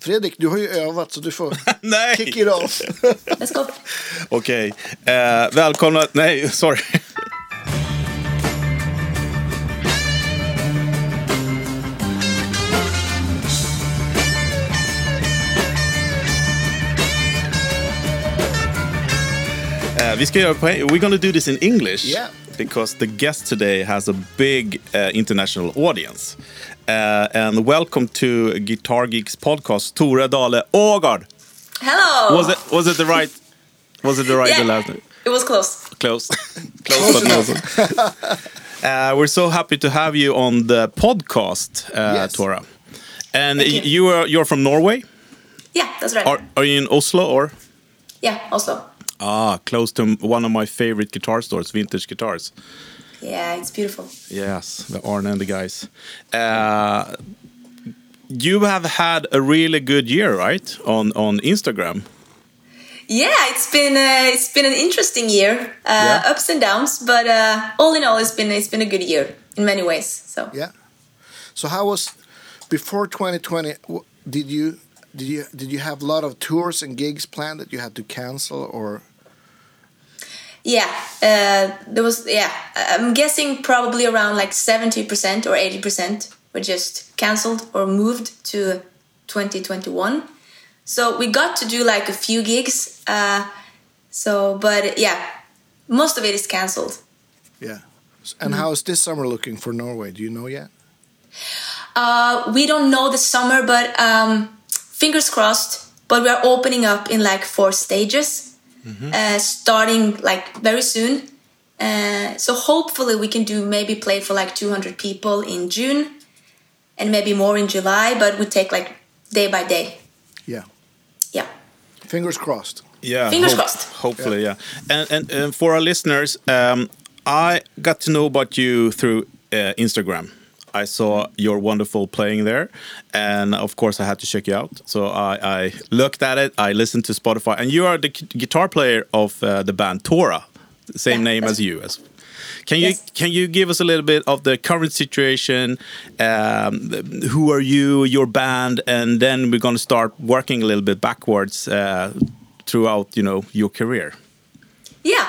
Fredrik, du har ju övat så du får Nej! kick it off. Let's go. Okej. Eh, välkomna... Nej, sorry. Uh, vi ska göra på, we're gonna do this in English Yeah. Because the guest today has a big uh, international audience. Uh, and welcome to Guitar Geeks podcast, Tore Dale Ågard. Hello. Was it was it the right was it the right Yeah, the last name? it was close. Close. Close but not. Uh, we're so happy to have you on the podcast, uh, Yes. Tora. And Thank you. you are you're from Norway. Yeah, that's right. Are are you in Oslo or? yeah, Oslo. Ah, close to one of my favorite guitar stores, Vintage Guitars. Yeah, it's beautiful. Yes, the Arne and the guys. Uh, you have had a really good year, right? On on Instagram. Yeah, it's been uh, it's been an interesting year, uh, Yeah. ups and downs, but uh, all in all, it's been it's been a good year in many ways. So yeah. So how was before 2020? Did you did you did you have a lot of tours and gigs planned that you had to cancel or? Yeah, uh, there was yeah. I'm guessing probably around like seventy percent or eighty percent were just cancelled or moved to 2021. So we got to do like a few gigs. Uh, so, but yeah, most of it is cancelled. Yeah. And how is this summer looking for Norway? Do you know yet? Uh, we don't know the summer, but um, fingers crossed. But we are opening up in like four stages, uh, starting like very soon. Uh, so hopefully we can do maybe play for like 200 people in June, and maybe more in July. But we take like day by day. Yeah. Yeah. Fingers crossed. Yeah, Fingers crossed. Hopefully, yeah. And, and and for our listeners, um, I got to know about you through uh, Instagram. I saw your wonderful playing there, and of course, I had to check you out. So I, I looked at it. I listened to Spotify, and you are the guitar player of uh, the band Tora, same Yeah, name as you. As can you Yes. can you give us a little bit of the current situation? Um, who are you, your band, and then we're going to start working a little bit backwards uh, throughout, you know, your career. Yeah.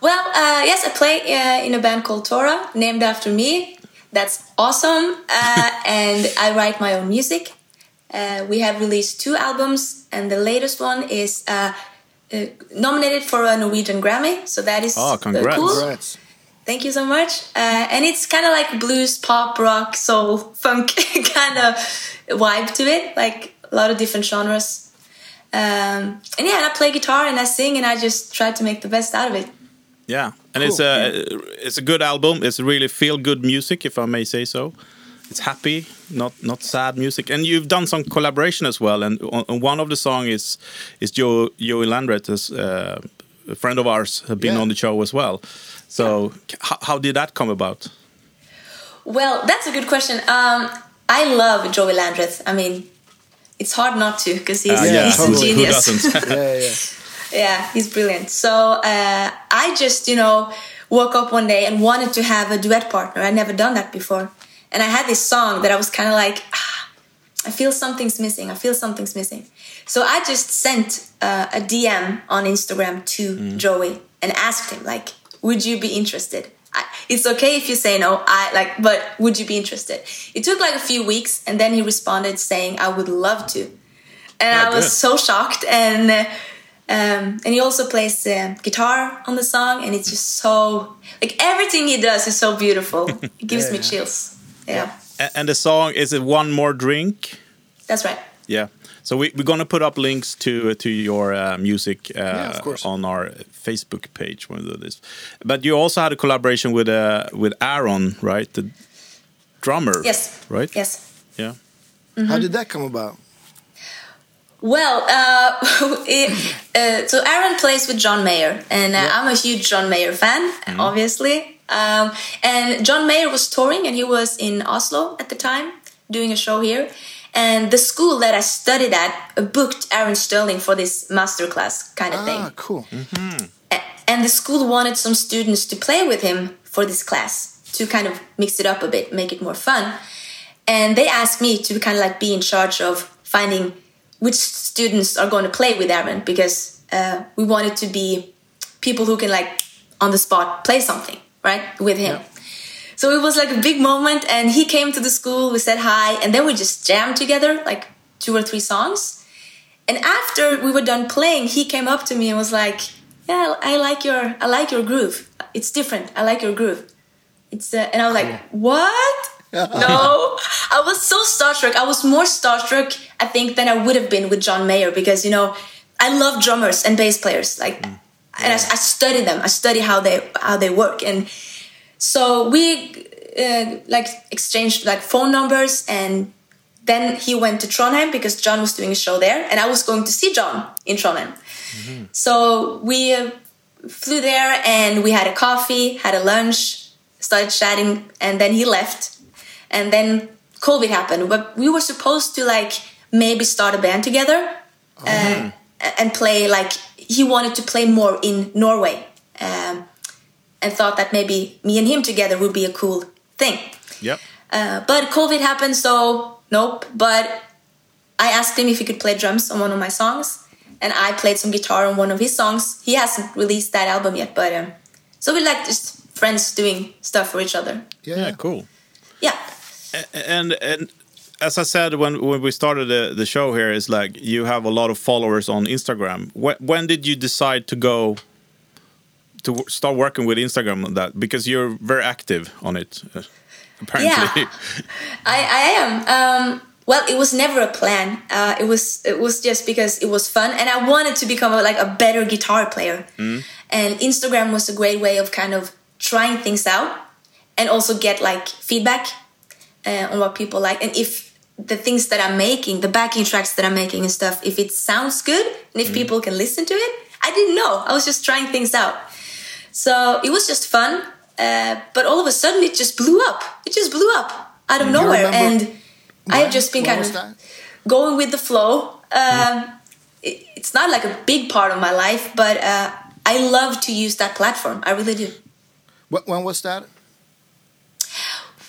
Well, uh, yes, I play uh, in a band called Tora, named after me. That's awesome. Uh, and I write my own music. Uh, we have released two albums, and the latest one is uh, uh, nominated for a Norwegian Grammy. So that is Oh, uh, congrats. cool. Congrats. Thank you so much. Uh, and it's kind of like blues, pop, rock, soul, funk kind of vibe to it, like a lot of different genres. Um, and yeah, and I play guitar and I sing and I just try to make the best out of it. Yeah, and it's a it's a good album. It's really feel good music, if I may say so. It's happy, not not sad music. And you've done some collaboration as well. And on, on one of the song is is Joe Joey Landreth, uh, a friend of ours, have been Yeah. on the show as well. So how, how did that come about? Well, that's a good question. Um, I love Joey Landreth. I mean, it's hard not to because he's, Uh, Yeah, he's totally. a Who genius. doesn't? Yeah, yeah. Yeah, he's brilliant. So uh, I just, you know, woke up one day and wanted to have a duet partner. I'd never done that before. And I had this song that I was kind of like, ah, I feel something's missing. I feel something's missing. So I just sent uh, a DM on Instagram to Joey and asked him, like, would you be interested? I, it's okay if you say no. I like, but would you be interested? It took like a few weeks, and then he responded saying, "I would love to," and Oh, I was good. so shocked. And uh, um, and he also plays uh, guitar on the song, and it's just so like everything he does is so beautiful. It gives me Yeah. chills. Yeah, A- and the song is it one more drink? that's right. Yeah. So we, we're gonna put up links to to your uh, music uh, Yeah, on our Facebook page when we do this. But you also had a collaboration with uh, with Aaron, right? The drummer. Yes. Right. Yes. Yeah. How did that come about? Well, uh, it, uh, so Aaron plays with John Mayer, and uh, Yeah. I'm a huge John Mayer fan, obviously. Um, and John Mayer was touring, and he was in Oslo at the time doing a show here. And the school that I studied at uh, booked Aaron Sterling for this masterclass kind of Ah, thing. cool. A- And the school wanted some students to play with him for this class to kind of mix it up a bit, make it more fun. And they asked me to kind of like be in charge of finding which students are going to play with Aaron because uh, we wanted to be people who can like on the spot play something right with him. Yeah. So it was like a big moment, and he came to the school. We said hi, and then we just jammed together like two or three songs. And after we were done playing, he came up to me and was like, "Yeah, I like your I like your groove. It's different. I like your groove." It's uh, and I was like, "What?" No, I was so starstruck. I was more starstruck, I think, than I would have been with John Mayer because you know I love drummers and bass players. Like, and I, I study them. I study how they how they work, and so we uh, like exchanged like phone numbers, and then he went to Trondheim because John was doing a show there, and I was going to see John in Trondheim. So we uh, flew there, and we had a coffee, had a lunch, started chatting, and then he left, and then COVID happened. But we were supposed to like maybe start a band together uh, and play like he wanted to play more in Norway. Um, and thought that maybe me and him together would be a cool thing. Yep. Uh, but COVID happened, so nope. But I asked him if he could play drums on one of my songs, and I played some guitar on one of his songs. He hasn't released that album yet, but um, so we're like just friends doing stuff for each other. Yeah, Yeah, cool. Yeah. And and as I said when when we started the, the show here is like you have a lot of followers on Instagram. When, when did you decide to go to start working with Instagram on that? Because you're very active on it, uh, apparently. Yeah. I, I am. Um, well, it was never a plan. Uh, it was it was just because it was fun, and I wanted to become a, like a better guitar player. And Instagram was a great way of kind of trying things out, and also get like feedback uh, on what people like, and if the things that I'm making, the backing tracks that I'm making and stuff, if it sounds good and if people can listen to it. I didn't know. I was just trying things out. So it was just fun. Uh, but all of a sudden, it just blew up. It just blew up out of you nowhere. And I have when- just been when kind of that? going with the flow. Um, it, it's not like a big part of my life, but uh, I love to use that platform. I really do. When was that?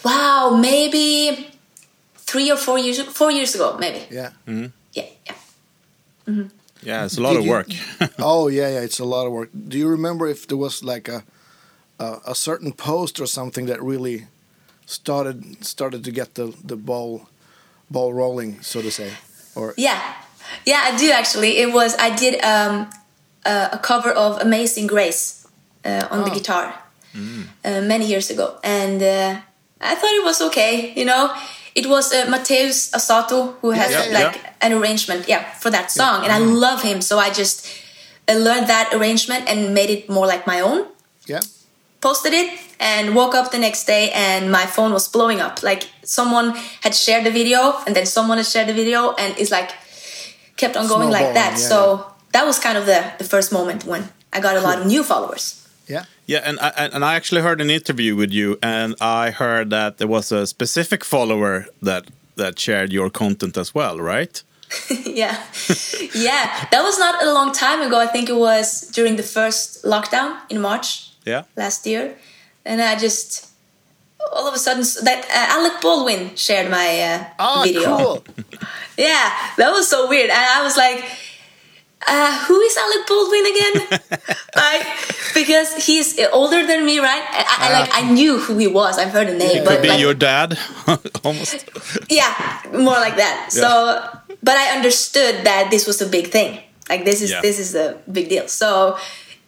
Wow, maybe three or four years four years ago, maybe. Yeah. Yeah, yeah. yeah, it's a lot Did of you- work. oh yeah, yeah. It's a lot of work. Do you remember if there was like a a, a certain post or something that really started started to get the the ball ball rolling, so to say? Or Yeah, yeah, I do actually. It was I did um, a, a cover of "Amazing Grace" uh, on the Oh. guitar uh, many years ago, and uh, I thought it was okay. You know, it was uh, Mateus Asato who has Yeah, yeah, like an arrangement, yeah, for that song, and I love him. So I just uh, learned that arrangement and made it more like my own. yeah. Posted it and woke up the next day and my phone was blowing up. Like someone had shared the video and then someone had shared the video and it's like kept on going like that. Yeah, so that was kind of the, the first moment when I got a lot of new followers. Yeah. Yeah, and I, and- and I actually heard an interview with you, and I heard that there was a specific follower that that shared your content as well, right? yeah. yeah. That was not a long time ago. I think it was during the first lockdown in March Yeah. last year. And I just all of a sudden that uh, Alec Baldwin shared my uh, Oh, video. cool. Yeah, that was so weird. And I was like, uh, who is Alec Baldwin again? like, because he's older than me, right? I, I, like, I knew who he was. I've heard the name, It but could be like, your dad, almost. yeah, more like that. So, but I understood that this was a big thing. Like, this is Yeah. this is a big deal. So.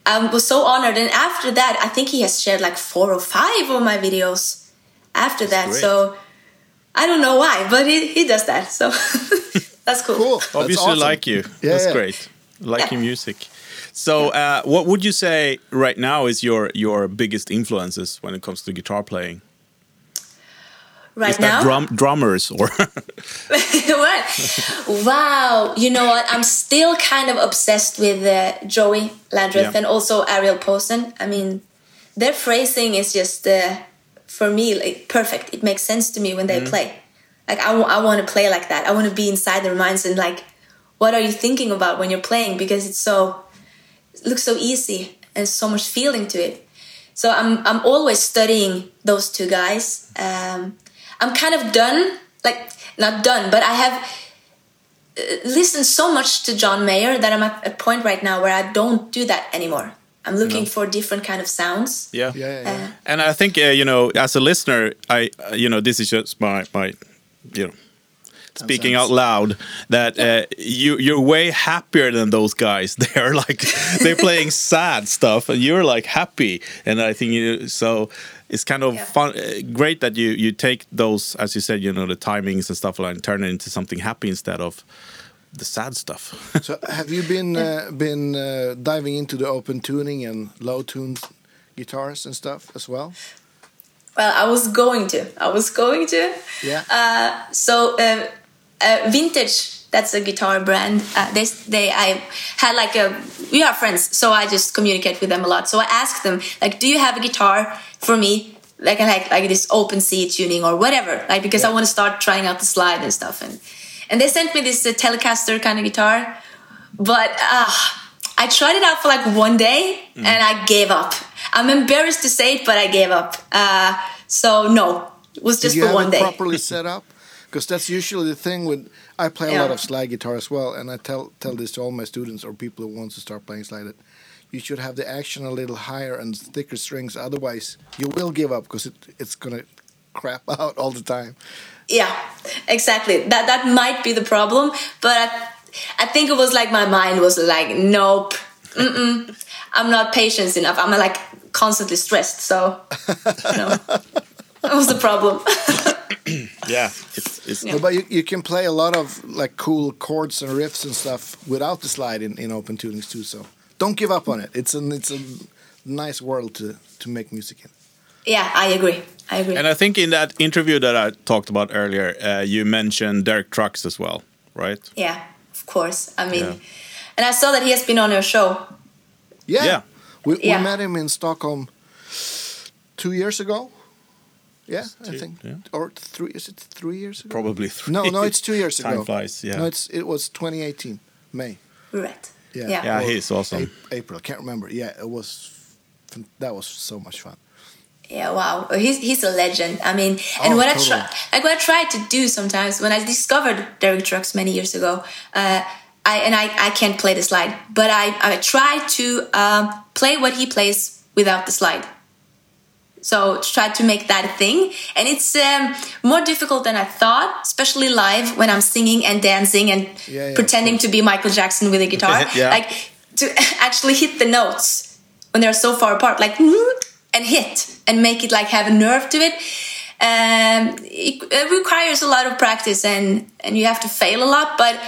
I was so honored, and after that, I think he has shared like four or five of my videos. After that, great. so I don't know why, but he, he does that. So that's cool. Cool. That's Obviously, awesome. like you. Yeah, That's yeah. great. Like your music. So, uh, what would you say right now is your your biggest influences when it comes to guitar playing? Right is that now, drum drummers or? what? Wow. You know what? I'm still kind of obsessed with uh, Joey Landreth Yeah. and also Ariel Posen. I mean, their phrasing is just, uh, for me, like, perfect. It makes sense to me when they play. Like, I want to play like that. I want to be inside their minds and, like, what are you thinking about when you're playing? Because it's so, it looks so easy and so much feeling to it. So I'm I'm always studying those two guys. Um, I'm kind of done, like not done, but I have listened so much to John Mayer that I'm at a point right now where I don't do that anymore. I'm looking No. for different kind of sounds. Yeah. Yeah, yeah, yeah. Uh, And I think uh, you know, as a listener, I uh, you know, this is just my my you know. Speaking sense. out loud, that uh, you you're way happier than those guys. They're like they're playing sad stuff, and you're like happy. And I think you so it's kind of Yeah. fun, uh, great that you you take those, as you said, you know, the timings and stuff like, and turn it into something happy instead of the sad stuff. So have you been uh, been uh, diving into the open tuning and low tuned guitars and stuff as well? Well, I was going to. I was going to. Yeah. Uh, so uh, vintage. That's a guitar brand. Uh, they, they, I had like a. We are friends, so I just communicate with them a lot. So I asked them, like, do you have a guitar for me, like like like this open C tuning or whatever, like because I want to start trying out the slide and stuff. And and they sent me this uh, Telecaster kind of guitar, but uh, I tried it out for like one day Mm. and I gave up. I'm embarrassed to say it, but I gave up. Uh, so no, it was just for one it day. properly set up? Because that's usually the thing with. I play a Yeah. lot of slide guitar as well, and I tell tell this to all my students or people who want to start playing slide. That you should have the action a little higher and thicker strings. Otherwise, you will give up because it, it's gonna crap out all the time. Yeah, exactly. That that might be the problem, but I, I think it was like my mind was like, nope, mm-mm, I'm not patient enough. I'm like constantly stressed, so you know, that was the problem. yeah, it's, it's Yeah. No, but you, you can play a lot of like cool chords and riffs and stuff without the slide in, in open tunings too. So don't give up on it. It's an it's a nice world to to make music in. yeah, I agree. I agree. And I think in that interview that I talked about earlier, uh, you mentioned Derek Trucks as well, right? yeah, of course. I mean, Yeah. and I saw that he has been on your show. Yeah. Yeah. We, Yeah. we met him in Stockholm two years ago. Yeah, I think. yeah. Or three, is it three years ago? Probably three. No, no, it's two years Time ago. flies, yeah. No, it's it was 2018, May. Right. Yeah. Yeah. Yeah, Or he's awesome. Ap- April, I can't remember. Yeah, it was. That was so much fun. Yeah, wow, he's he's a legend. I mean, and Oh, what I totally. try, like what I tried to do sometimes when I discovered Derek Trucks many years ago, uh, I and I, I can't play the slide, but I I try to um, play what he plays without the slide. So try to make that a thing, and it's um, more difficult than I thought, especially live when I'm singing and dancing and Yeah, yeah, pretending to be Michael Jackson with a guitar. Yeah. Like to actually hit the notes when they're so far apart, like and hit and make it like have a nerve to it. Um, it, it requires a lot of practice and and you have to fail a lot. But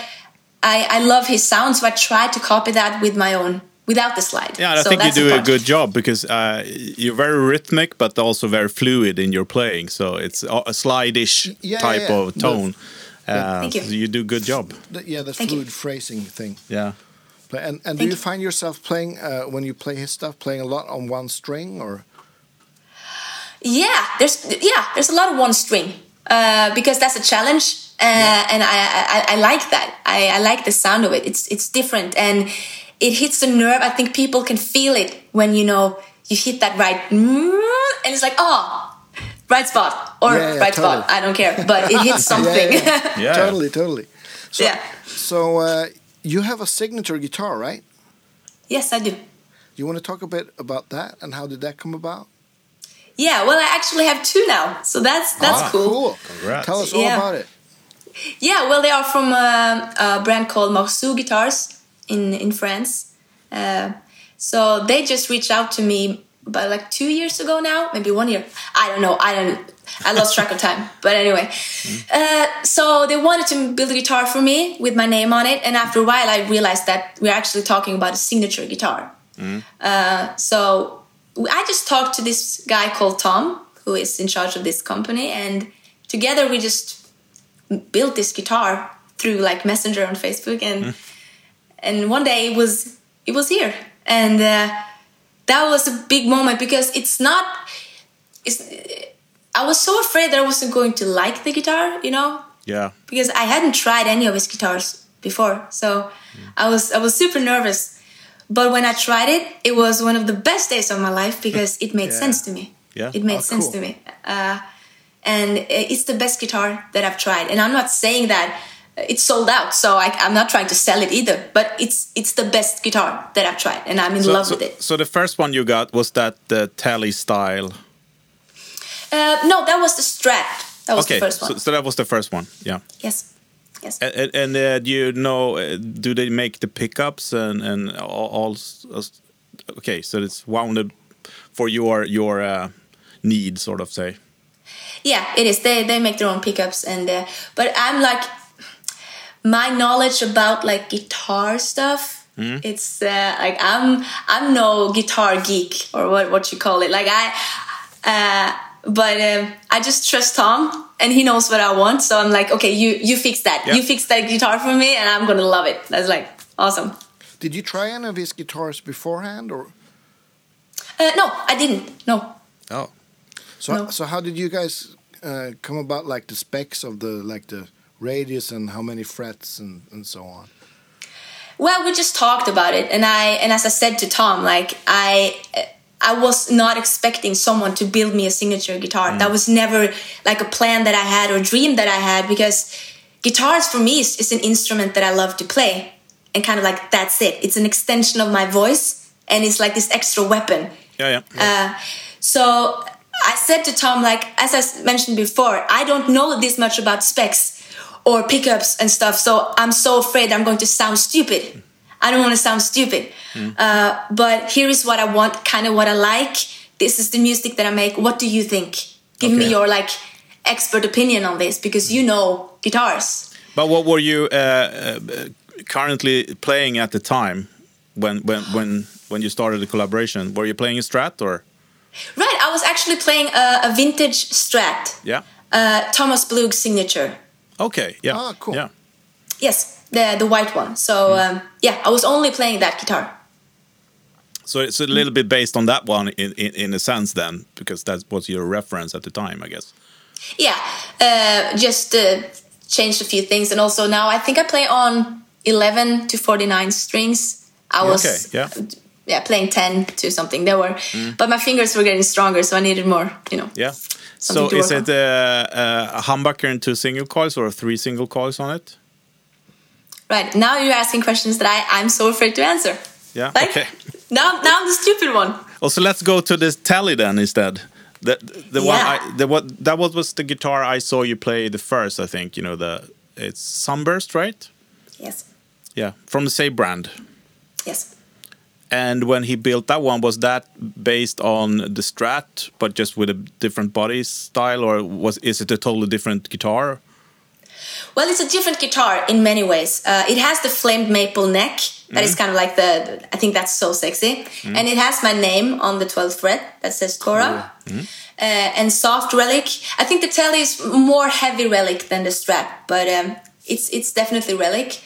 I, I love his sound, so I try to copy that with my own without the slide. Yeah, and I So think you that's the do a good job because uh, you're very rhythmic, but also very fluid in your playing. So it's a a slide-ish Yeah, type yeah, of tone. Uh, Thank you. So you do a good job. The, yeah, the Thank you. fluid phrasing thing. Yeah. But- And and do you you. find yourself playing uh, when you play his stuff, playing a lot on one string or? Yeah, there's yeah, there's a lot of one string uh, because that's a challenge, uh, and I, I I like that. I, I like the sound of it. It's it's different and it hits the nerve. I think people can feel it when you know you hit that right, and it's like oh, right spot or Yeah, yeah, right spot. I don't care, but it hits something. Yeah, yeah, Yeah. Totally, totally. So, Yeah. So uh, you have a signature guitar, right? yes, I do. You want to talk a bit about that and how did that come about? Yeah, well, I actually have two now, so that's that's Ah, cool. Cool. Congrats. Tell us all Yeah. about it. Yeah, well, they are from um a brand called Marceau Guitars in in France. Uh, so they just reached out to me about like two years ago now, maybe one year. I don't know. I don't. I lost track of time. But anyway, uh, so they wanted to build a guitar for me with my name on it, and after a while, I realized that we're actually talking about a signature guitar. Uh, so I just talked to this guy called Tom, who is in charge of this company, and together we just built this guitar through like Messenger on Facebook, and and one day it was it was here, and uh, that was a big moment because it's not. It's, I was so afraid that I wasn't going to like the guitar, you know, Yeah. because I hadn't tried any of his guitars before. So I was I was super nervous. But when I tried it, it was one of the best days of my life because it made Yeah. sense to me. Yeah. It made Oh, sense cool. to me. Uh, and it's the best guitar that I've tried. And I'm not saying that it's sold out. So I, I'm not trying to sell it either. But it's it's the best guitar that I've tried, and I'm in So, love so, with it. so the first one you got was that the Tele style. Uh, no, that was the Strat. That was okay, the first one. So, so that was the first one. Yeah. yes, yes. And, and- uh, do you know? Uh, do they make the pickups and and all? all okay, so it's wounded for your your uh, need, sort of say. Yeah, it is. They they make their own pickups, and uh, but I'm like my knowledge about like guitar stuff. It's uh, like I'm I'm no guitar geek or what what you call it. Like I, uh, but um, I just trust Tom, and he knows what I want. So I'm like, okay, you you fix that. Yeah. You fix that guitar for me, and I'm gonna love it. That's like awesome. Did you try any of his guitars beforehand, or Uh, no, I didn't. No. Oh. so? No. So how did you guys uh, come about like the specs of the like the radius and how many frets and and so on? Well, we just talked about it, and I and as I said to Tom, like I I was not expecting someone to build me a signature guitar. That was never like a plan that I had or dream that I had because guitars for me is, is an instrument that I love to play, and kind of like that's it. It's an extension of my voice, and it's like this extra weapon. Yeah, yeah. Uh, so I said to Tom, like as I mentioned before, I don't know this much about specs or pickups and stuff, so I'm so afraid I'm going to sound stupid. I don't want to sound stupid. Uh, but here is what I want, kind of what I like. This is the music that I make. What do you think? Give me your like expert opinion on this because you know guitars. But what were you uh, uh, currently playing at the time when when when when you started the collaboration? Were you playing a Strat or? Right, I was actually playing a, a vintage Strat, Yeah. uh, Thomas Blug signature. Okay. Yeah. Ah, cool. Yeah. Yes, the the white one. So um, yeah, I was only playing that guitar. So it's a little bit based on that one in, in, in a sense then, because that was your reference at the time, I guess. Yeah, uh, just uh, changed a few things, and also now I think I play on eleven to forty nine strings. I was Okay, yeah. Yeah playing ten to something. There were, but my fingers were getting stronger, so I needed more. You know. Yeah. So is it uh, uh, a humbucker and two single coils or three single coils on it? Right now you're asking questions that I I'm so afraid to answer. Yeah. Like Okay. now now I'm the stupid one. Also, let's go to this tally then instead. The the one Yeah. I, the what that was, was the guitar I saw you play the first. I think you know the it's Sunburst, right? Yes. Yeah, from the same brand. Yes. And when he built that one, was that based on the Strat, but just with a different body style, or was is it a totally different guitar? Well, it's a different guitar in many ways. Uh, it has the flamed maple neck. That is kind of like the, I think that's so sexy. And it has my name on the 12th fret that says Tora. Uh, and soft relic. I think the Telly is more heavy relic than the Strat, but um, it's it's definitely relic.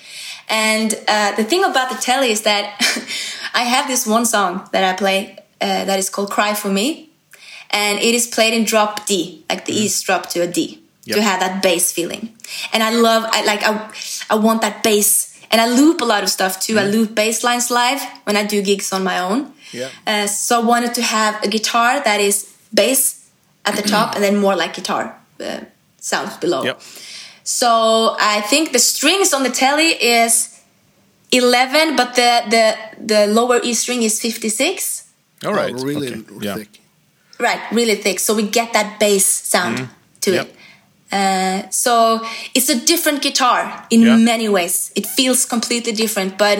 And uh, the thing about the Telly is that I have this one song that I play uh, that is called "Cry for Me," and it is played in drop D, like the E is dropped to a D Yep. to have that bass feeling. And I love, I like, I, I want that bass. And I loop a lot of stuff too. I loop bass lines live when I do gigs on my own. Yeah. Uh, so I wanted to have a guitar that is bass at the top and then more like guitar uh, sounds below. Yep. So I think the strings on the telly is 11, but the the the lower E string is 56. All right. Oh, really okay. Yeah. thick. Right, really thick. So we get that bass sound to Yep. it. Uh, so it's a different guitar in Yeah. many ways. It feels completely different, but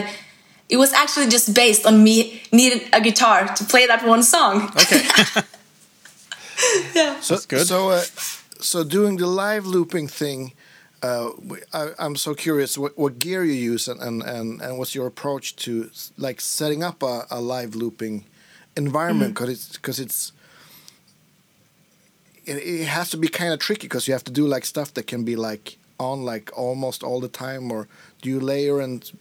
it was actually just based on me needing a guitar to play that one song. Okay. yeah. So, That's good. So, uh, so doing the live looping thing, uh, I, am so curious what, what gear you use and, and, and, and what's your approach to like setting up a, a live looping environment? Because it's because it's it, it has to be kind of tricky because you have to do like stuff that can be like on like almost all the time or do you layer and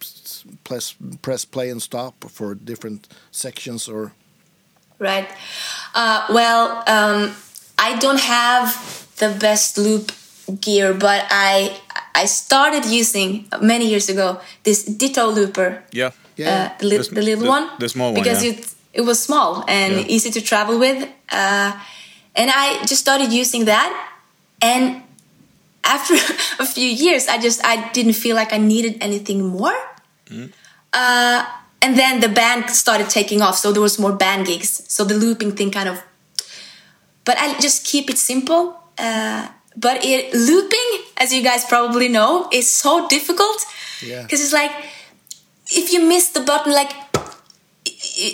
press press play and stop for different sections or? Right. Uh, well, um, I don't have the best loop gear, but I I started using many years ago this Ditto looper. Yeah. Yeah. Uh, the, li- The the little the- one. the small one, Because yeah. it it was small and Yeah. easy to travel with, uh, and I just started using that, and after a few years, I just I didn't feel like I needed anything more. Uh, and then the band started taking off, so there was more band gigs. So the looping thing kind of. But I just keep it simple. Uh, but it looping, as you guys probably know, is so difficult Yeah. because it's like if you miss the button, like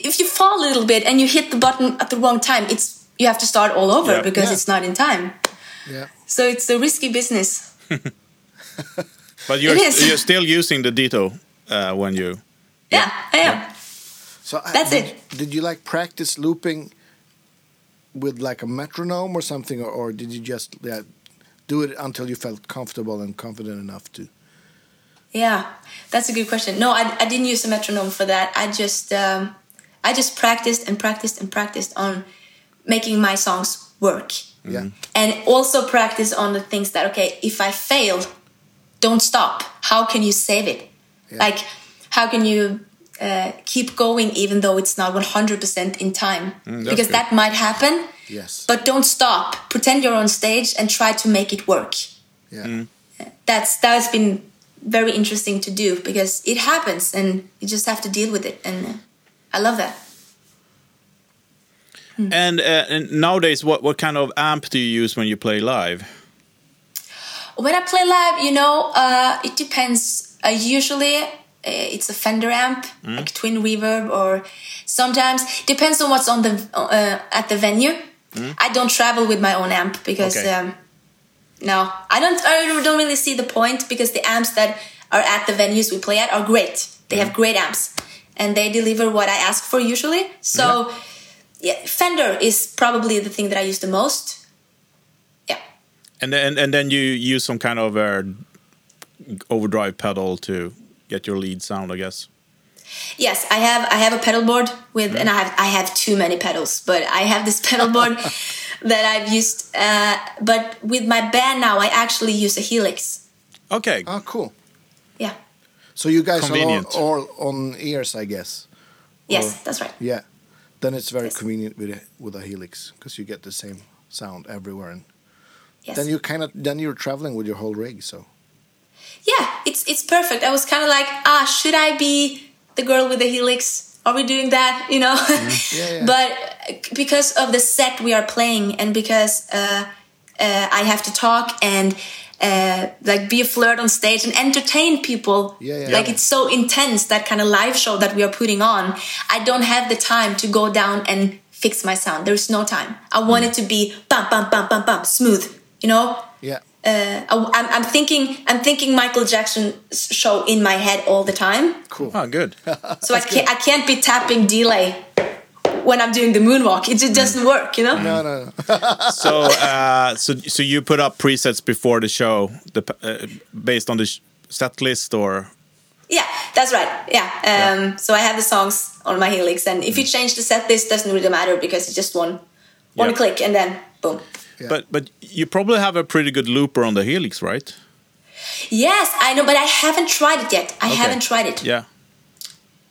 if you fall a little bit and you hit the button at the wrong time, it's you have to start all over Yeah. because Yeah. it's not in time. Yeah. So it's a risky business. But you're, It is. you're still using the Ditto uh, when you. Yeah, I am. So uh, That's did, it. Did you like practice looping with like a metronome or something, or, or did you just yeah, do it until you felt comfortable and confident enough to? Yeah, that's a good question. No, I, I didn't use a metronome for that. I just um, I just practiced and practiced and practiced on making my songs work, Yeah. and also practice on the things that okay, if I fail, don't stop. How can you save it? Yeah. Like, how can you uh, keep going even though it's not one hundred percent in time? that's because good. that might happen. Yes. But don't stop. Pretend you're on stage and try to make it work yeah. that's that has been very interesting to do because it happens and you just have to deal with it and uh, i love that And, uh, and nowadays, what, what kind of amp do you use when you play live? when i play live you know uh, it depends uh, usually uh, it's a fender amp like twin reverb or sometimes depends on what's on the uh, at the venue i don't travel with my own amp because Okay. um, no. I don't i don't really see the point because the amps that are at the venues we play at are great. They have great amps. And they deliver what i ask for usually. So yeah, fender is probably the thing that i use the most. Yeah. And then, and then you use some kind of uh, overdrive pedal to get your lead sound, I guess. Yes, I have I have a pedal board with, and I have I have too many pedals, but I have this pedal board that I've used. Uh, but with my band now, I actually use a Helix. Okay. Oh, cool. Yeah. So you guys are all, all on ears, I guess. Yes, Or- that's right. Yeah. Then it's very Yes. convenient with a, with a Helix because you get the same sound everywhere, and Yes. then you kind of then you're traveling with your whole rig. So yeah, it's it's perfect. I was kind of like, ah, should I be the girl with the Helix? Are we doing that? You know. Yeah, yeah. but because of the set we are playing, and because uh, uh, I have to talk and. Uh, like be a flirt on stage and entertain people Yeah, yeah. like it's so intense that kind of live show that we are putting on i don't have the time to go down and fix my sound there's no time i want Mm. it to be bum bum bum bum bum smooth you know yeah, uh, I, I'm, I'm thinking I'm thinking Michael Jackson show in my head all the time, cool. Oh, good. so I can't I can't be tapping delay when I'm doing the moonwalk. It just doesn't work, you know. No, no, no. so, uh, so, so you put up presets before the show, the, uh, based on the sh- set list, or Yeah, that's right. Yeah. Um, So I have the songs on my Helix, and if you change the set list, doesn't really matter because it's just one one Yeah. click and then boom. Yeah. but but you probably have a pretty good looper on the Helix, right? Yes, I know, but I haven't tried it yet. I Okay. haven't tried it. Yeah.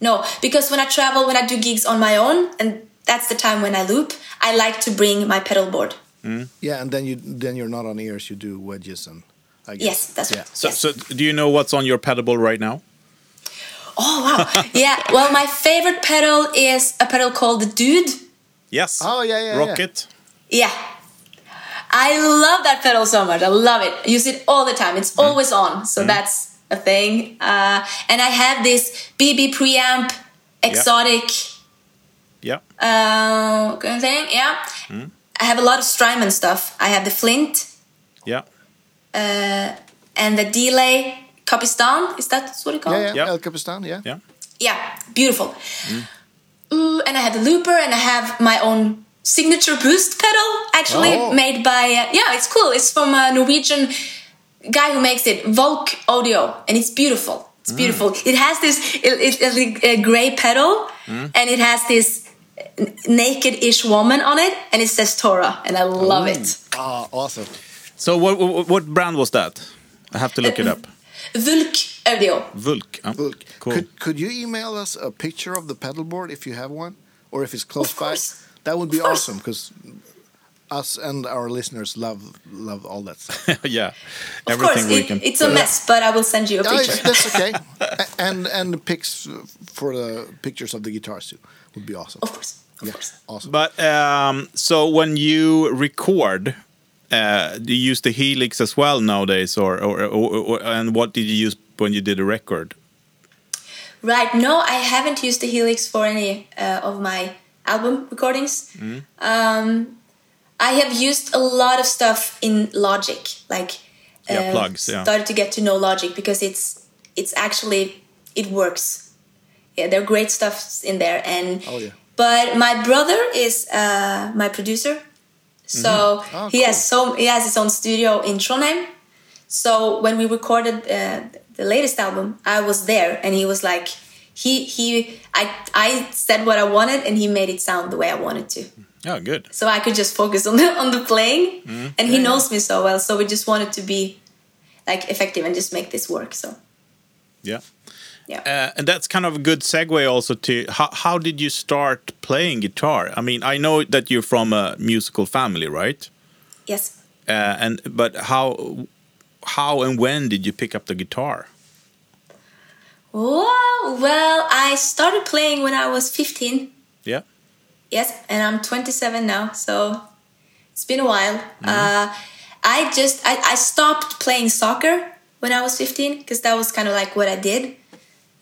No, because when I travel, when I do gigs on my own, and that's the time when I loop, I like to bring my pedal board. Hmm? Yeah, and then you then you're not on ears. You do wedges and I guess. Yes, that's yeah. right. So, yes. so do you know what's on your pedal board right now? Oh wow! yeah. Well, my favorite pedal is a pedal called the Dude. Yes. Oh, yeah, yeah, yeah. Rocket. Yeah. I love that pedal so much. I love it. I use it all the time. It's always on. So that's a thing. Uh, and I have this BB preamp exotic Yeah. uh, kind of thing. Yeah. I have a lot of Strymon stuff. I have the Flint Yeah. uh, and the delay Capistan. Is that what it called? Yeah, yeah, Yeah. El Capistan, yeah. Yeah. Yeah, beautiful. Ooh, and I have the looper, and I have my own signature boost pedal, actually Oh. made by uh, yeah, it's cool. It's from a Norwegian guy who makes it, Volk Audio, and it's beautiful. It's beautiful. It has this it, it, it's a gray pedal, and it has this naked-ish woman on it, and it says Tora, and I love it. Ah, awesome. So what, what what brand was that? I have to look it up. Vulk Audio. Vulk. Oh, Look, Cool. could could you email us a picture of the pedal board if you have one, or if it's close Of by? Course. That would be awesome because us and our listeners love love all that stuff. yeah, Of everything course, we it, can. it's a mess, but I will send you a Yeah, picture. that's okay. And and the pics for the pictures of the guitars too would be awesome. Of course, of Yeah, course. awesome. But um, so when you record, uh, do you use the Helix as well nowadays, or, or, or, or and what did you use when you did a record? Right. No, I haven't used the Helix for any uh, of my album recordings. Mm-hmm. Um, I have used a lot of stuff in Logic, like Yeah, plugs, yeah. Started to get to know Logic because it's it's actually it works. Yeah, there are great stuff in there, and Oh, yeah. But my brother is uh, my producer, so Oh, he has so he has his own studio in Trondheim. So when we recorded uh, the latest album, I was there, and he was like, he he, I I said what I wanted, and he made it sound the way I wanted to. Oh, good. So I could just focus on the on the playing, Mm-hmm. and he knows me so well. So we just wanted to be like effective and just make this work. So Yeah. yeah. Uh, and that's kind of a good segue also to how, how did you start playing guitar? I mean, I know that you're from a musical family, right? yes. Uh, and but how how and when did you pick up the guitar? Oh well, I started playing when I was 15. Yeah. Yes, and I'm 27 now, so it's been a while. Uh, I just I, I stopped playing soccer when I was 15 because that was kind of like what I did,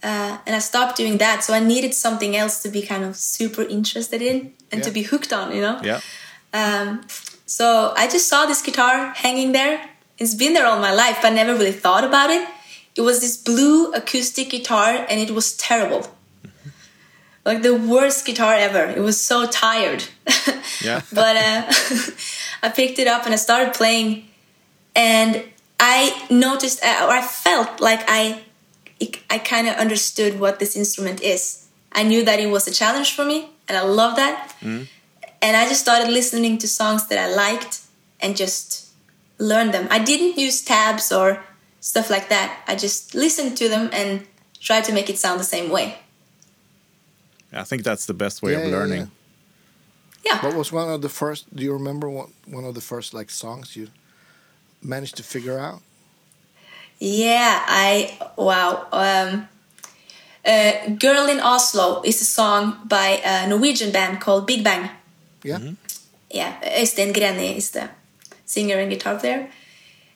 uh, and I stopped doing that. So I needed something else to be kind of super interested in and to be hooked on, you know. Yeah. Um, so I just saw this guitar hanging there. It's been there all my life, but I never really thought about it. It was this blue acoustic guitar, and it was terrible. Like the worst guitar ever. It was so tired. Yeah. but uh, I picked it up and I started playing, and I noticed, uh, or I felt like I, I kind of understood what this instrument is. I knew that it was a challenge for me, and I love that. And I just started listening to songs that I liked and just learned them. I didn't use tabs or stuff like that. I just listen to them and try to make it sound the same way. I think that's the best way Yeah, of yeah, learning. yeah. Yeah. What was one of the first? Do you remember what one of the first like songs you managed to figure out? Yeah, I wow. Um, uh, "Girl in Oslo" is a song by a Norwegian band called Big Bang. Yeah. Yeah, Øystein Greni is the singer and guitar player,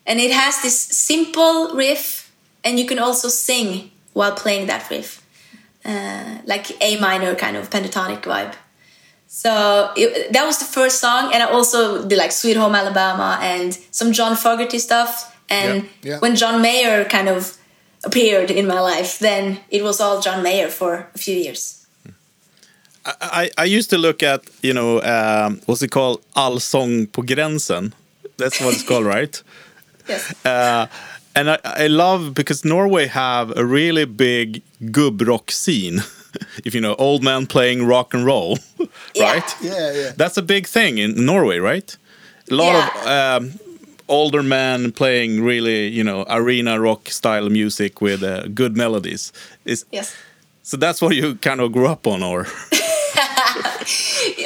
and it has this simple riff, and you can also sing while playing that riff, uh, like A minor kind of pentatonic vibe. So it, that was the first song, and I also did like "Sweet Home Alabama" and some John Fogerty stuff. And Yeah, yeah. when John Mayer kind of appeared in my life, then it was all John Mayer for a few years. I, I used to look at, you know, um, what's it called? Allsång på gränsen. That's what it's called, right? Yes. Uh, and I, I love because Norway have a really big gub rock scene. if you know, old man playing rock and roll, right? Yeah, yeah. That's a big thing in Norway, right? A lot of um, older men playing really, you know, arena rock style music with uh, good melodies. Is Yes. so that's what you kind of grew up on, or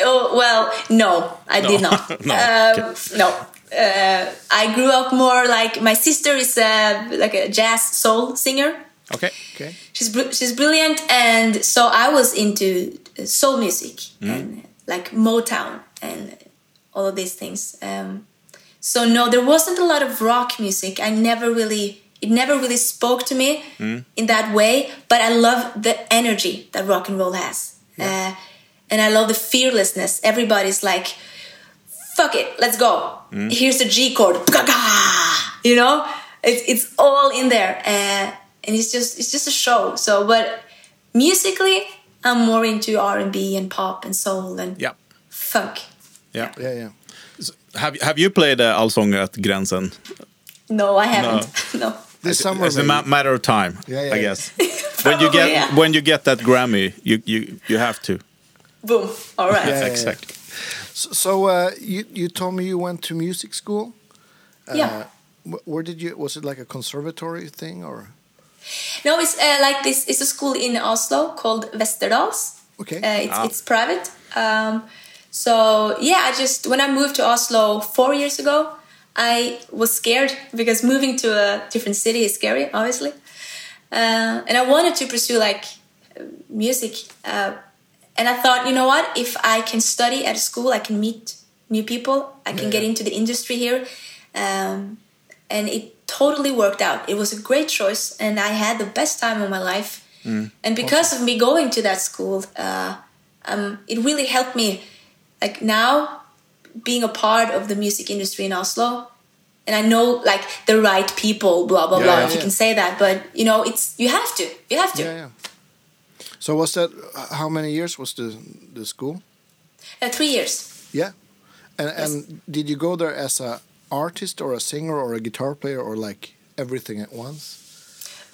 Oh, well, no, I did not. No, um, no. Uh, I grew up more like my sister is uh, like a jazz soul singer. okay, Okay. She's br- she's brilliant, and so I was into soul music and like Motown and all of these things. Um, so no, there wasn't a lot of rock music. I never really it never really spoke to me in that way. But I love the energy that rock and roll has, uh, and I love the fearlessness. Everybody's like, "Fuck it, let's go." Here's the G chord, you know. It's it's all in there, uh, and it's just it's just a show. So, but musically, I'm more into R and B and pop and soul and yeah, funk. yeah. Yeah, yeah. Have Have you played uh, Allsång at gränsen? No, I haven't. No. This summer, It's a maybe. ma matter of time, Yeah, yeah, I yeah. guess. when you get yeah. when you get that Grammy, you you you have to. Boom. All right. Yeah, yeah. exactly. So, so uh, you you told me you went to music school. Uh, Yeah. wh- Where did you? Was it like a conservatory thing or? No, it's uh, like this. It's a school in Oslo called Westerdals. Okay. Uh, it's Ah. it's private. Um, So yeah, I just when I moved to Oslo four years ago, I was scared because moving to a different city is scary, obviously. Uh, and I wanted to pursue like music, uh, and I thought, you know what? If I can study at a school, I can meet new people. I can Yeah. get into the industry here, um, and it totally worked out. It was a great choice, and I had the best time of my life. And because of me going to that school, uh, um, it really helped me. Like now, being a part of the music industry in Oslo, and I know like the right people, blah blah Yeah, blah. yeah, if you can say that, but you know, it's you have to, you have to. Yeah, yeah. So was that uh, how many years was the the school? Uh, three years. Yeah, and and did you go there as a artist or a singer or a guitar player or like everything at once?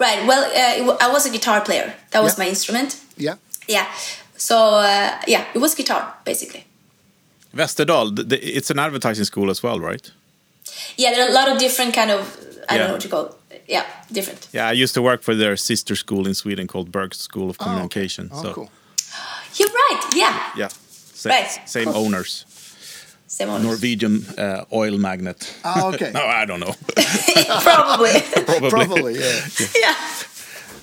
Right. Well, uh, I was a guitar player. That was Yeah. my instrument. Yeah, Yeah. So uh, yeah, it was guitar basically. Västerdal, th- th- it's an advertising school as well, right? Yeah, there are a lot of different kind of I Yeah. don't know what you call. It. Yeah, different. Yeah, I used to work for their sister school in Sweden called Berghs School of Oh, okay. Communication. Oh, so cool. You're right. Yeah. yeah, sa- Right, same cool. owners. Same on. Norwegian uh, oil magnet. Ah, okay. no, I don't know. Probably. Probably. Probably, yeah. yeah.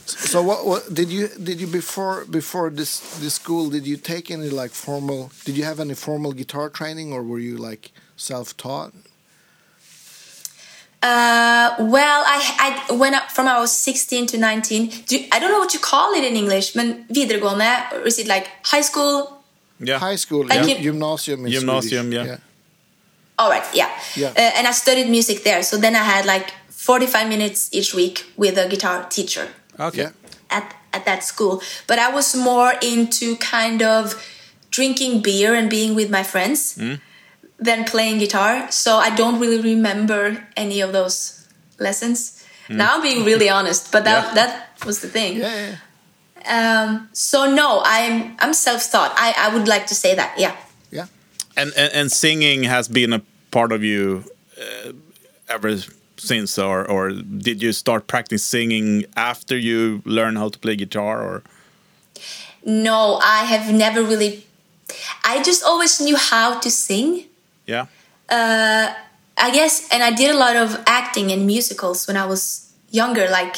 So what, what did you did you before before this this school did you take any like formal did you have any formal guitar training or were you like self-taught? Uh, well, I, I when I, from I was 16 to 19. Do, I don't know what you call it in English. Men videregående, or is it like high school? Yeah. High school, Like gym- gymnasium in Gymnasium, Swedish. yeah. All right, yeah. Yeah. Uh, and I studied music there. So then I had like 45 minutes each week with a guitar teacher Okay. At, at that school. But I was more into kind of drinking beer and being with my friends than playing guitar. So I don't really remember any of those lessons. Now I'm being really honest, but that, Yeah. that was the thing. Yeah, yeah. Um, so no, I'm I'm self-taught. I, I would like to say that. Yeah. Yeah. And, and and singing has been a part of you uh, ever since, or or did you start practicing singing after you learn how to play guitar, or No, I have never really. I just always knew how to sing. Yeah? Uh, I guess, and I did a lot of acting and musicals when I was younger, like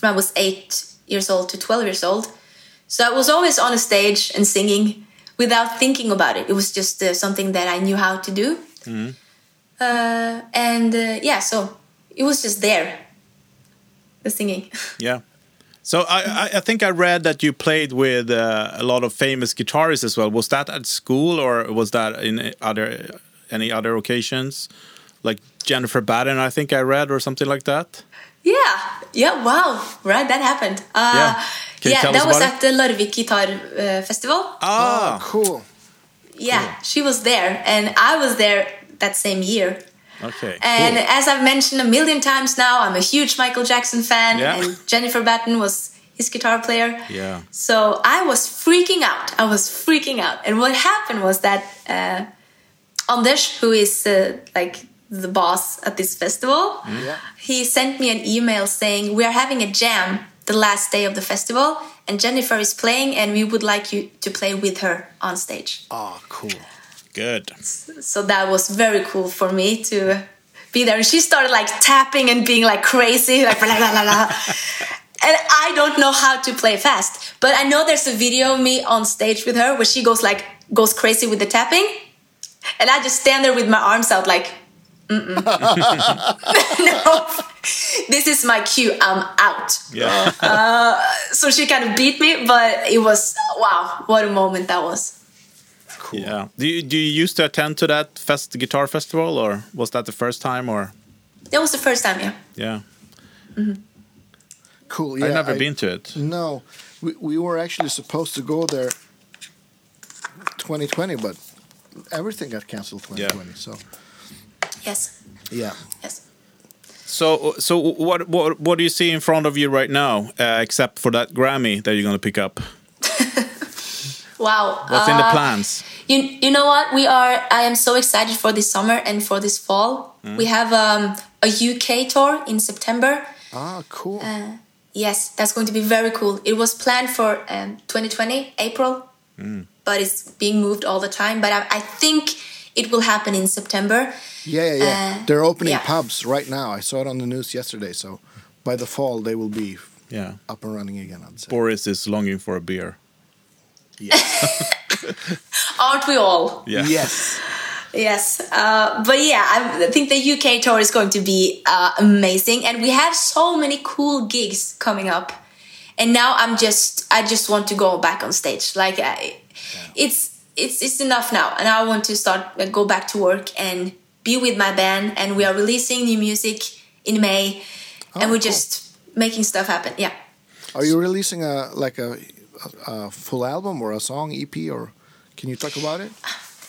when I was eight years old to 12 years old. So I was always on a stage and singing without thinking about it. It was just uh, something that I knew how to do. Uh, and uh, yeah, so it was just there, the singing. Yeah. So I, I, I think I read that you played with uh, a lot of famous guitarists as well. Was that at school or was that in other any other occasions, like Jennifer Batten? I think I read or something like that. Yeah, yeah, wow, right, that happened. Uh, Yeah. Can you yeah, tell that us was about at the Larvik Guitar uh, Festival. Ah, Cool. Yeah, she was there, and I was there that same year. okay. And cool. as I've mentioned a million times now, I'm a huge Michael Jackson fan, Yeah. and Jennifer Batten was his guitar player. Yeah. So I was freaking out. I was freaking out. And what happened was that uh, Anders, who is uh, like the boss at this festival, Yeah. he sent me an email saying, We are having a jam the last day of the festival, and Jennifer is playing, and we would like you to play with her on stage. Oh, cool. Good. So that was very cool for me to be there. And she started like tapping and being like crazy, like blah, blah, blah, blah. And I don't know how to play fast, but I know there's a video of me on stage with her where she goes like goes crazy with the tapping, and I just stand there with my arms out like, Mm-mm. no, this is my cue. I'm out. Yeah. Uh, so she kind of beat me, but it was wow, what a moment that was. Cool. yeah. Do you do you used to attend to that fest guitar festival, or was that the first time, or That was the first time, yeah. yeah? Mm-hmm. Cool. Yeah. I've never I- been to it. No, we, we were actually supposed to go there 2020, but everything got canceled 2020. So Yes, yeah. yes. So, so what what what do you see in front of you right now, uh, except for that Grammy that you're gonna pick up? Wow. What's in the Uh, plans? You, you know what? We are. I am so excited for this summer and for this fall. Mm. We have um, a UK tour in September. Ah, cool. Yes, that's going to be very cool. It was planned for um, 2020 April, but it's being moved all the time. But I, I think it will happen in September. Yeah, yeah, yeah. Uh, They're opening yeah. pubs right now. I saw it on the news yesterday. So by the fall, they will be Yeah. up and running again. I'd say. Boris is longing for a beer. Aren't we all? Yeah. Yes. Yes, uh, but yeah, I think the UK tour is going to be uh, amazing, and we have so many cool gigs coming up. And now I'm just, I just want to go back on stage. Like, I, it's it's it's enough now, and I want to start uh, go back to work and be with my band. And we are releasing new music in May, and Oh, we're cool. just making stuff happen. Yeah. Are you releasing a like a, a, a full album or a song EP or can you talk about it?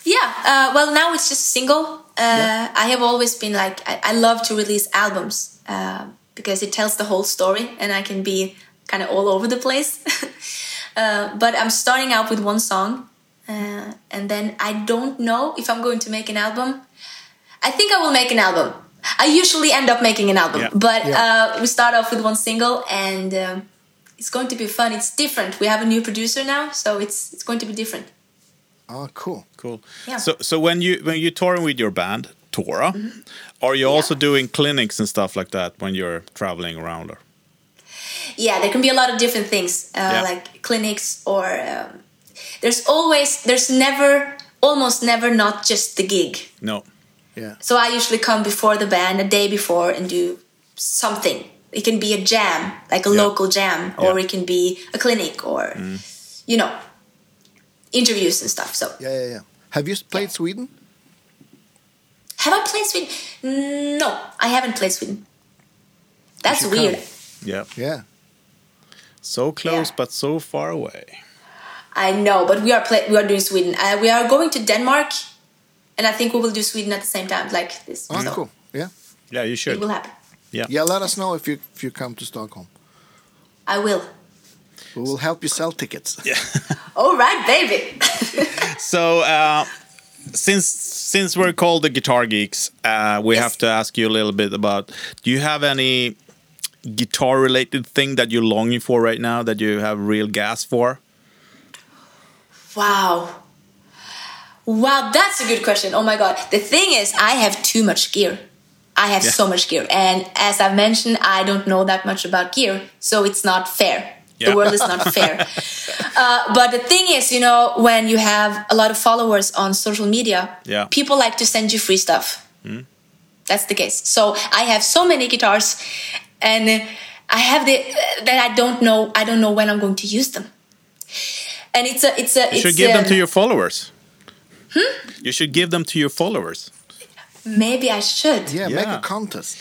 Yeah, uh, well, now it's just a single. Uh, Yeah. I have always been like, I, I love to release albums uh, because it tells the whole story and I can be kind of all over the place. uh, but I'm starting out with one song uh, and then I don't know if I'm going to make an album. I think I will make an album. I usually end up making an album, Yeah. but Yeah. uh, we start off with one single and um, it's going to be fun. It's different. We have a new producer now, so it's it's going to be different. Oh, cool. Cool. Yeah. So so when you when you're touring with your band, Tora, Mm-hmm. are you also doing clinics and stuff like that when you're traveling around? Or? Yeah there can be a lot of different things uh, Yeah. like clinics or um, there's always there's never almost never not just the gig No. Yeah. so i usually come before the band a day before and do something it can be a jam like a Yeah. local jam or Yeah. it can be a clinic or you know interviews and stuff so Yeah, yeah, yeah. Have you played Sweden? have i played sweden no i haven't played sweden that's weird come. Yeah. Yeah. So close Yeah. but so far away. I know, but we are play- we are doing Sweden. Uh, we are going to Denmark, and I think we will do Sweden at the same time, like this. Oh, so cool. Yeah. Yeah, you should. It will happen. Yeah, yeah, let us know if you if you come to Stockholm. I will. We will help you sell tickets. Yeah. All right, baby. So uh, since since we're called the Guitar Geeks, uh, we Yes. have to ask you a little bit about. Do you have any guitar related thing that you're longing for right now that you have real gas for? wow. Wow, that's a good question. Oh my god. The thing is, I have too much gear. I have Yeah. so much gear, and as I mentioned, I don't know that much about gear, so it's not fair. Yeah. The world is not fair. Uh, but the thing is, you know, when you have a lot of followers on social media, Yeah. people like to send you free stuff. That's the case. So I have so many guitars, and uh, I have the that I don't know. I don't know when I'm going to use them. And it's a it's a You it's should give them um, to your followers. Hmm? You should give them to your followers. Maybe I should. Yeah, make a contest.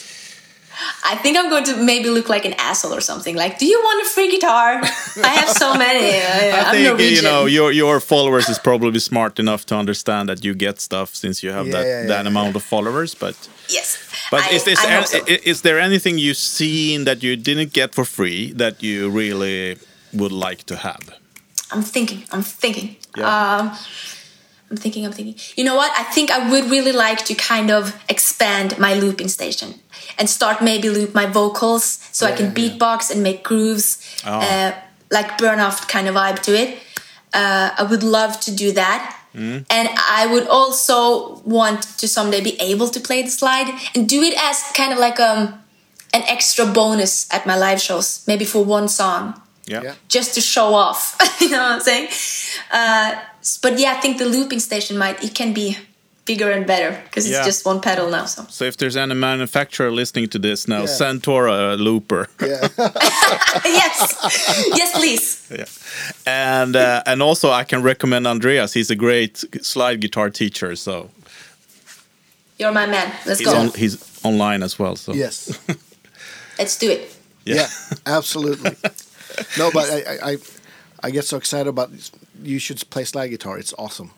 I think I'm going to maybe look like an asshole or something. Like, do you want a free guitar? I have so many. Uh, I I'm think Norwegian. you know your your followers is probably smart enough to understand that you get stuff since you have Yeah, that yeah, that yeah, amount of followers. But yes. but I, is this an- so. is there anything you've seen that you didn't get for free that you really would like to have? I'm thinking. I'm thinking. Yeah. Um, I'm thinking. I'm thinking. You know what? I think I would really like to kind of expand my looping station and start maybe loop my vocals so I can Yeah, yeah. beatbox and make grooves, Oh. uh, like Bernhoft kind of vibe to it. Uh, I would love to do that. Mm. And I would also want to someday be able to play the slide and do it as kind of like um, an extra bonus at my live shows, maybe for one song Yeah. Yeah. just to show off. you know what I'm saying? Uh, s- but yeah, I think the looping station might it can be bigger and better because it's Yeah. just one pedal now. So So if there's any manufacturer listening to this now, Yeah. send Tora a looper. Yeah. yes, yes, please. yeah. And uh, and also I can recommend Andreas. He's a great slide guitar teacher. So You're my man. Let's he's go. on, he's online as well. So yes. Let's do it. Yeah. absolutely. No, but I, I, I, I get so excited about. You should play slide guitar. It's awesome.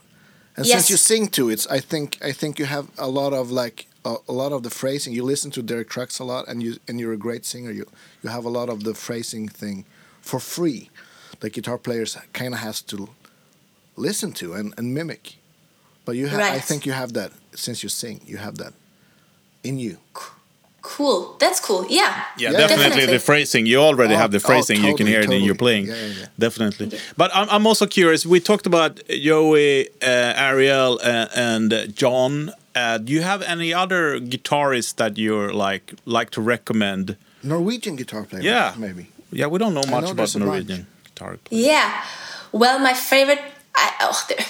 And Yes. since you sing to it, I think I think you have a lot of like a, a lot of the phrasing. You listen to Derek Trucks a lot, and you and you're a great singer. You you have a lot of the phrasing thing for free. The guitar players kind of has to listen to and, and mimic. But you, ha- I think you have that since you sing. You have that in you. Cool. That's cool. Yeah. Yeah, Yeah, definitely, definitely. the phrasing. You already Oh, have the oh, phrasing. you can totally, hear it in your playing. Yeah, yeah, yeah. Definitely. But I'm, I'm also curious. We talked about Joey, uh, Ariel, uh, and uh, John. Uh, do you have any other guitarists that you're like like to recommend? Norwegian guitar player. Yeah. maybe. Yeah, we don't know much know about there's a. Norwegian guitar. players. Yeah. Well, my favorite. I, oh, there,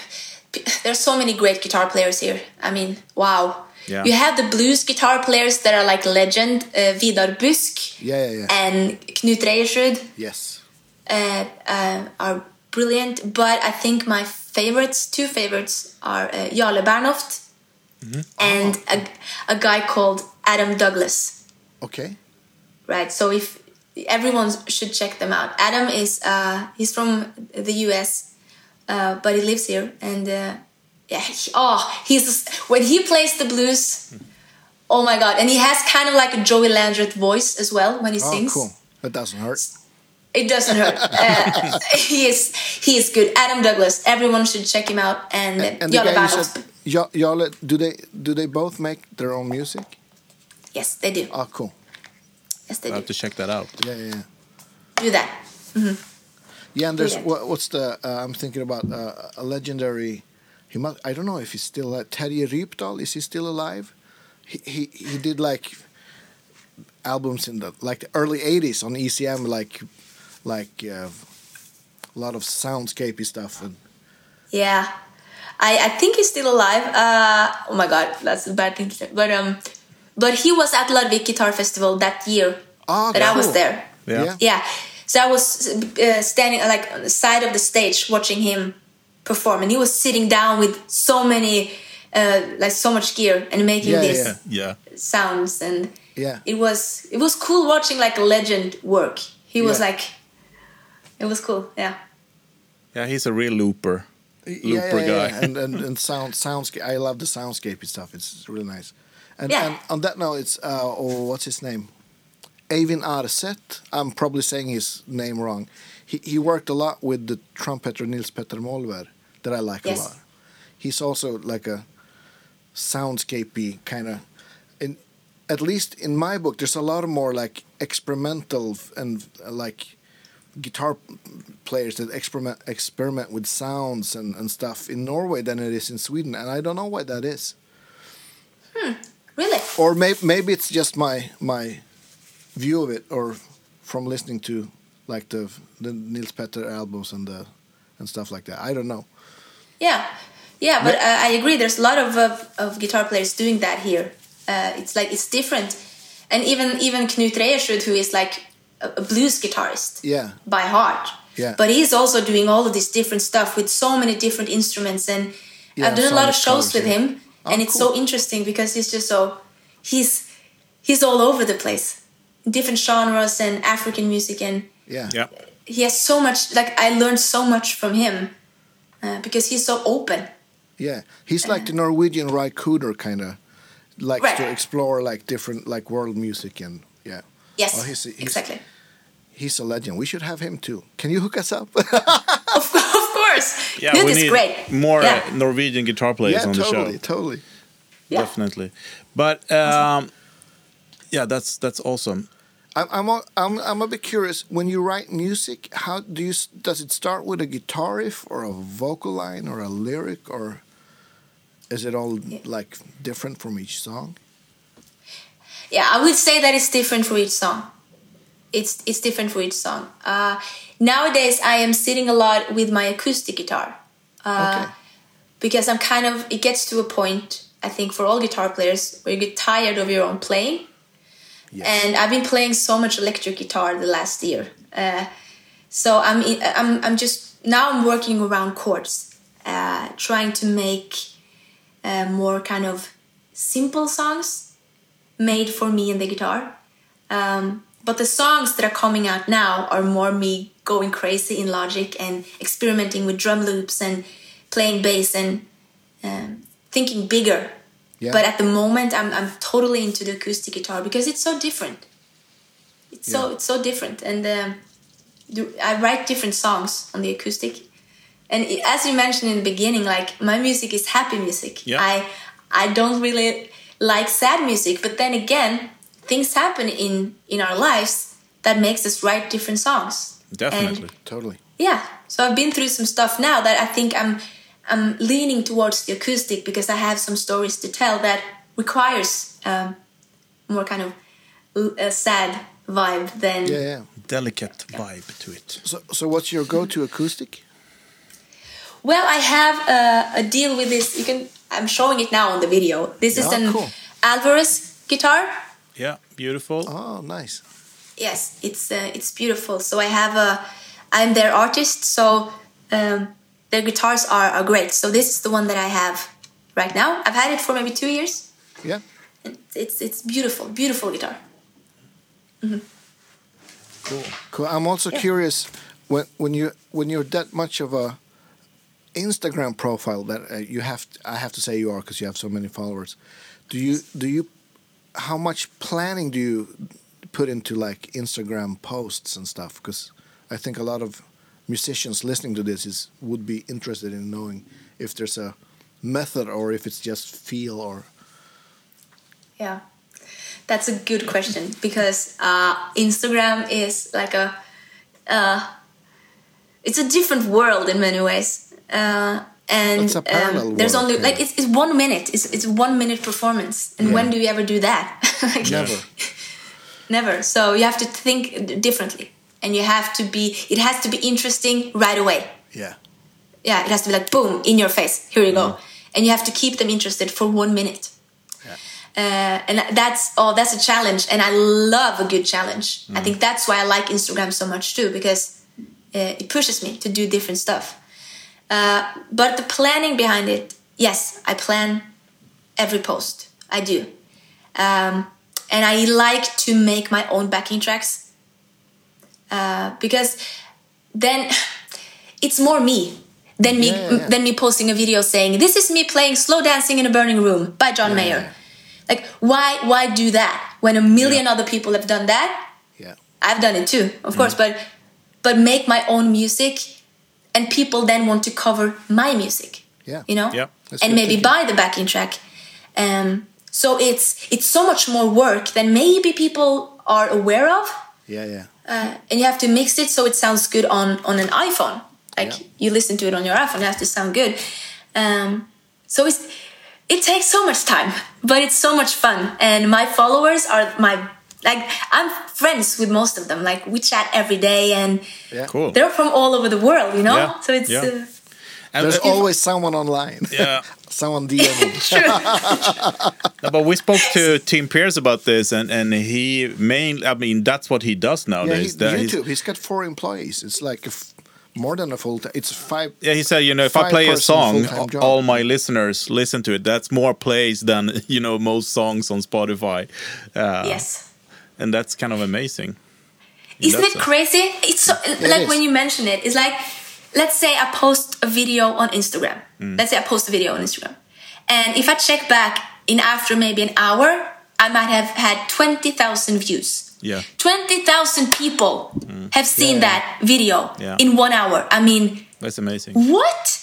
there's so many great guitar players here. I mean, wow. Yeah. You have the blues guitar players that are like legend, uh, Vidar Busk Yeah, yeah, yeah. and Knut Reiersrud yes. uh, uh, are brilliant. But I think my favorites, two favorites, are uh, Jarle Bernhoft and a, a guy called Adam Douglas. Okay. right so if everyone should check them out adam is uh he's from the us uh but he lives here and uh yeah he, oh he's when he plays the blues oh my god and he has kind of like a joey landreth voice as well when he Oh, sings cool. That doesn't hurt. it doesn't hurt uh, he is he is good adam douglas everyone should check him out and, And and the Jarle guy you Bernhoft. said, Ja- do they do they both make their own music? yes they do Oh, cool. yes they I do have to check that out. Yeah, yeah, yeah. do that Yeah, and there's Brilliant. what, what's the? Uh, I'm thinking about uh, a legendary. He must. I don't know if he's still uh, Terje Rypdal. Is he still alive? He, he he did like albums in the like the early '80s on ECM, like like uh, a lot of soundscapey stuff. And Yeah, I, I think he's still alive. Uh, oh my god, that's a bad thing to say. But um, but he was at Larvik Guitar Festival that year Ah, that I was there. Yeah. Yeah. Yeah, so I was uh, standing like on the side of the stage watching him perform, and he was sitting down with so many, uh, like so much gear and making Yeah, these yeah. Yeah. sounds, and Yeah. it was it was cool watching like a legend work. He was Yeah. like, it was cool. Yeah. Yeah, he's a real looper. Looper yeah, guy. yeah. and and and sound soundscape. I love the soundscapey stuff. It's really nice. And, Yeah. and on that note, it's uh, oh, what's his name? Eivind Aarset. I'm probably saying his name wrong. He he worked a lot with the trumpeter Nils Petter Molvær that I like Yes. a lot. He's also like a soundscapey kind of. In at least in my book, there's a lot of more like experimental and uh, like guitar players that experiment experiment with sounds and, and stuff in Norway than it is in Sweden, and I don't know why that is. Really? Or maybe maybe it's just my my view of it, or from listening to like the the Nils Petter albums and the and stuff like that. I don't know. Yeah, yeah, but uh, I agree. There's a lot of of, of guitar players doing that here. Uh, it's like it's different, and even even Knut Reiersrud, who is like a, a blues guitarist Yeah, by heart. Yeah. But he's also doing all of this different stuff with so many different instruments, and Yeah, I've done a lot of shows with yeah. him, Oh, and it's cool. so interesting because he's just so he's he's all over the place, different genres and African music, and yeah, Yeah. he has so much. Like I learned so much from him uh, because he's so open. yeah. He's like the Norwegian Ry Cooder kind of likes Right. to explore like different like world music and yeah. Yes, Oh, he's- he's- exactly. He's a legend. We should have him too. Can you hook us up? Of, of course. Yeah, Knut we is need great. more Yeah. uh, Norwegian guitar players yeah, on the totally, show. totally. Yeah. Definitely. But um, yeah, that's that's awesome. I'm, I'm, a- I'm, I'm a bit curious. When you write music, how do you does it start with a guitar riff or a vocal line or a lyric or is it all like different from each song? Yeah, I would say that it's different for each song. It's it's different for each song. Uh, nowadays, I am sitting a lot with my acoustic guitar uh, okay. because I'm kind of. It gets to a point, I think, for all guitar players where you get tired of your own playing. Yes. and I've been playing so much electric guitar the last year. Uh, so I'm I'm I'm just now I'm working around chords, uh, trying to make uh, more kind of simple songs made for me and the guitar. Um, but the songs that are coming out now are more me going crazy in Logic and experimenting with drum loops and playing bass and um, thinking bigger. Yeah. But at the moment, I'm, I'm totally into the acoustic guitar because it's so different. It's so it's so different, and um, do- I write different songs on the acoustic. And as you mentioned in the beginning, like my music is happy music. Yeah. I I don't really like sad music, but then again, things happen in in our lives that makes us write different songs. Definitely. And Totally. yeah, so I've been through some stuff now that I think I'm I'm leaning towards the acoustic because I have some stories to tell that requires um, more kind of l- a sad vibe than Yeah, yeah. Delicate vibe to it. So, so what's your go-to acoustic? Well, I have a, a deal with this. You can. I'm showing it now on the video. This is an cool. Alvarez guitar. Yeah, beautiful. Oh, nice. Yes, it's uh, it's beautiful. So I have a. I'm their artist, so um, their guitars are, are great. So this is the one that I have right now. I've had it for maybe two years. Yeah. And It's it's beautiful, beautiful guitar. Cool. Cool. I'm also curious when when you when you're that much of a Instagram profile that uh, you have I have to say you are because you have so many followers. Do you do you how much planning do you put into like Instagram posts and stuff? Because I think a lot of musicians listening to this is would be interested in knowing if there's a method or if it's just feel or Yeah, that's a good question because uh, Instagram is like a, uh, it's a different world in many ways, uh, and It's a parallel um, there's world, only yeah. like it's, it's one minute, it's it's one minute performance, and when do you ever do that? Like, never. never. So you have to think differently, and you have to be. It has to be interesting right away. Yeah. Yeah, it has to be like boom in your face. Here you go, and you have to keep them interested for one minute. Uh, and that's oh, that's a challenge, and I love a good challenge. I think that's why I like Instagram so much too, because uh, it pushes me to do different stuff. Uh, but the planning behind it, yes, I plan every post. I do, um, and I like to make my own backing tracks uh, because then it's more me than me Yeah, yeah, yeah. than me posting a video saying this is me playing slow dancing in a burning room by John Mayer. yeah. Like why why do that when a million other people have done that? Yeah. I've done it too, of course, but but make my own music and people then want to cover my music. Yeah. You know? Yeah. That's and maybe thinking. buy the backing track. Um so it's it's so much more work than maybe people are aware of Yeah, yeah. Uh, and you have to mix it so it sounds good on on an iPhone. Like Yeah. you listen to it on your iPhone, it has to sound good. Um, so it's it takes so much time, but it's so much fun. And my followers are my like I'm friends with most of them. Like we chat every day, and Yeah. Cool. they're from all over the world. You know, Yeah, so it's yeah. uh, And, There's always someone online. yeah. someone DMing. true. No, but we spoke to Tim Pierce about this, and and he main. I mean, that's what he does yeah, he, nowadays. That he's- YouTube. He's got four employees. It's like a f- more than a full time. It's five. Yeah, he said, you know, if I play a song, all my listeners listen to it. That's more plays than you know most songs on Spotify. Uh, yes. and that's kind of amazing. Isn't That's it a- crazy? It's so, like is. when you mention it, it's like, let's say I post a video on Instagram. Mm. Let's say I post a video on Instagram. And if I check back in after maybe an hour, I might have had 20,000 views. Yeah. 20,000 people have seen Yeah. that video Yeah. in one hour. I mean, That's amazing. what?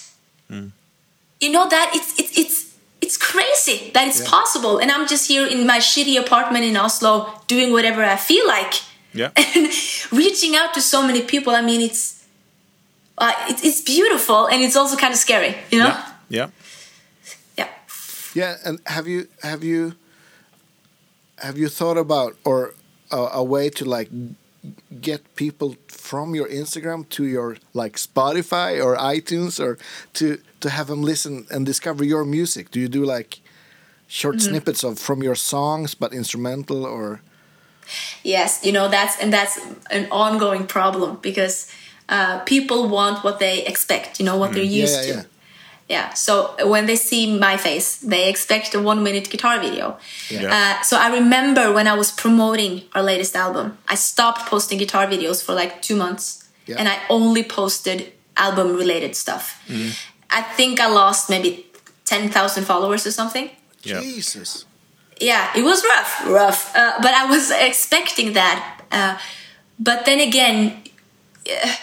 You know that it's it's it's it's crazy that it's Yeah. possible, and I'm just here in my shitty apartment in Oslo doing whatever I feel like, Yeah. and reaching out to so many people. I mean, it's uh, it's it's beautiful, and it's also kind of scary. You know? Yeah. Yeah. Yeah. Yeah, and have you have you have you thought about or a, a way to like get people from your Instagram to your like Spotify or iTunes or to to have them listen and discover your music? Do you do like short snippets of from your songs but instrumental or Yes, you know that's and that's an ongoing problem because uh, people want what they expect. You know what they're Yeah, used yeah, to. yeah. Yeah, so when they see my face, they expect a one minute guitar video. Yeah. Uh, so I remember when I was promoting our latest album, I stopped posting guitar videos for like two months Yeah. and I only posted album related stuff. Mm-hmm. I think I lost maybe 10,000 followers or something. Yeah. Jesus? Yeah, it was rough, rough. Uh, but I was expecting that. Uh, but then again, uh,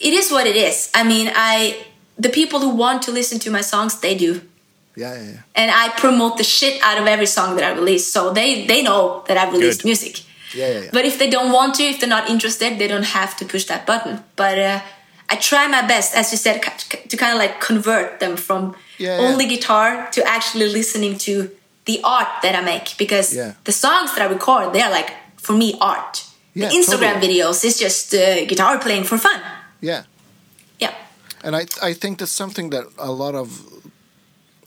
it is what it is. I mean, I the people who want to listen to my songs, they do. Yeah, yeah, yeah. and I promote the shit out of every song that I release. So they they know that I've released Good. music. Yeah, yeah, yeah. But if they don't want to, if they're not interested, they don't have to push that button. But uh, I try my best, as you said, to kind of like convert them from Yeah, yeah. only guitar to actually listening to the art that I make. Because Yeah. the songs that I record, they are like for me art. Yeah, the Instagram totally. videos is just uh, guitar playing for fun. Yeah. Yeah. And I I think that's something that a lot of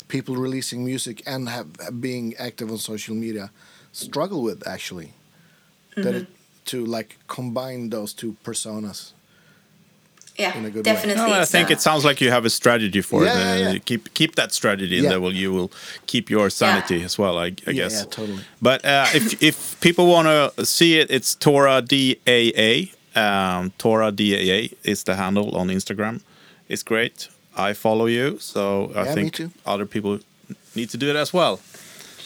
people releasing music and have being active on social media struggle with actually. Mm-hmm. That it, to like combine those two personas. Yeah, In a good way. definitely. No, I think uh, it sounds like you have a strategy for Yeah, it. yeah, yeah. Keep keep that strategy, and that will you will keep your sanity as well. I, I Yeah, guess. yeah, totally. But uh, if if people want to see it, it's Tora DAA. Um, Tora DAA is the handle on Instagram. It's great. I follow you, so I Yeah, think other people need to do it as well.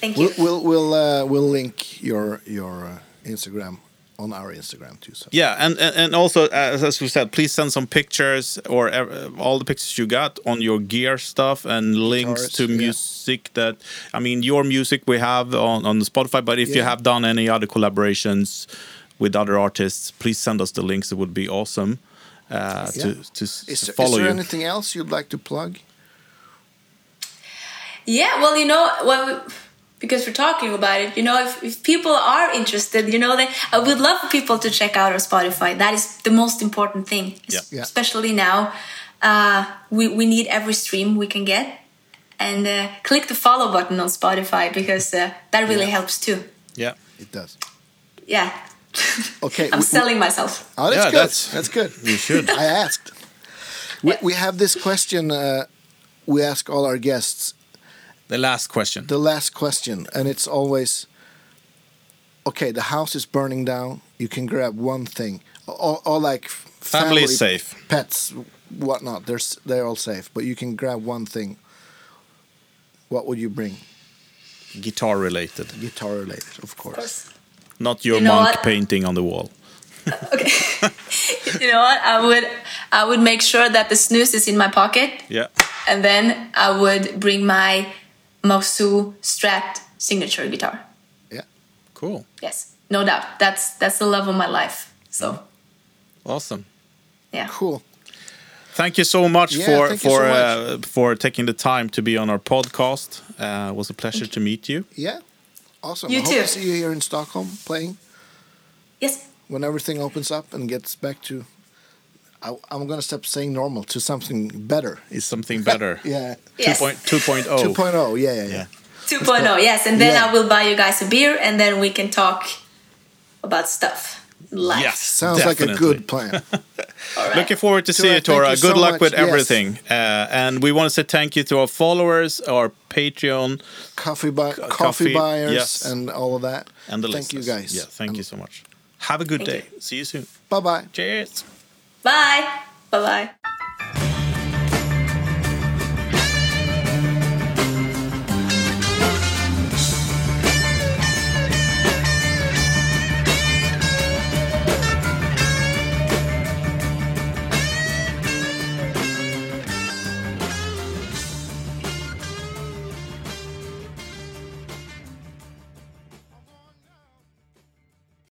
Thank you. We'll we'll we'll, uh, we'll link your your uh, Instagram on our Instagram too. So Yeah, and and, and also as, as we said, please send some pictures or uh, all the pictures you got on your gear stuff and links Guitars, to yeah. music that I mean your music we have on on Spotify. But if you have done any other collaborations with other artists, please send us the links. It would be awesome uh, to Yeah. to s- is, there- follow is there you. anything else you'd like to plug? Yeah, well, you know, well, because we're talking about it, you know, if, if people are interested, you know, they, I would love for people to check out our Spotify. That is the most important thing, Yeah. Yeah. especially now. Uh, we, we need every stream we can get. And uh, click the follow button on Spotify because uh, that really Yeah. helps too. Yeah. It does. Yeah. Okay. I'm we- selling myself. Oh, that's Yeah, good. that's- That's, good. You should. I asked. We, we have this question. Uh, we ask all our guests The last question. the last question, and it's always, okay, the house is burning down. You can grab one thing, or, or like Family is safe. pets, whatnot. They're they're all safe, but you can grab one thing. What would you bring? Guitar related, Guitar related, of course. Of course. Not your You know monk what? painting on the wall. Okay. you know what? I would I would make sure that the snus is in my pocket. Yeah. and then I would bring my Mosu strapped signature guitar. Yeah. Cool. Yes, no doubt. That's that's the love of my life. So Awesome. yeah, Cool. Thank you so much Yeah, for for so uh, for taking the time to be on our podcast. Uh, it was a pleasure to meet you. Yeah. Awesome. You I hope too. to see you here in Stockholm playing yes, when everything opens up and gets back to. I, I'm going to stop saying normal to something better. Is Something better. Yeah. yes. 2.0. 2.0. Yeah, yeah, yeah. Yeah. 2.0. Yes, and then Yeah. I will buy you guys a beer, and then we can talk about stuff. Life. Yes. Sounds like a good plan. All right. Looking forward to see Tora, you, Tora. you Good so luck much. with Yes. everything. Uh, and we want to say thank you to our followers, our Patreon, coffee, bu- coffee, coffee, buyers yes. and all of that. and the Thank you guys. Yeah, thank you so much. Have a good Thank day. See you soon. Bye bye. Cheers. Bye. Bye. Bye.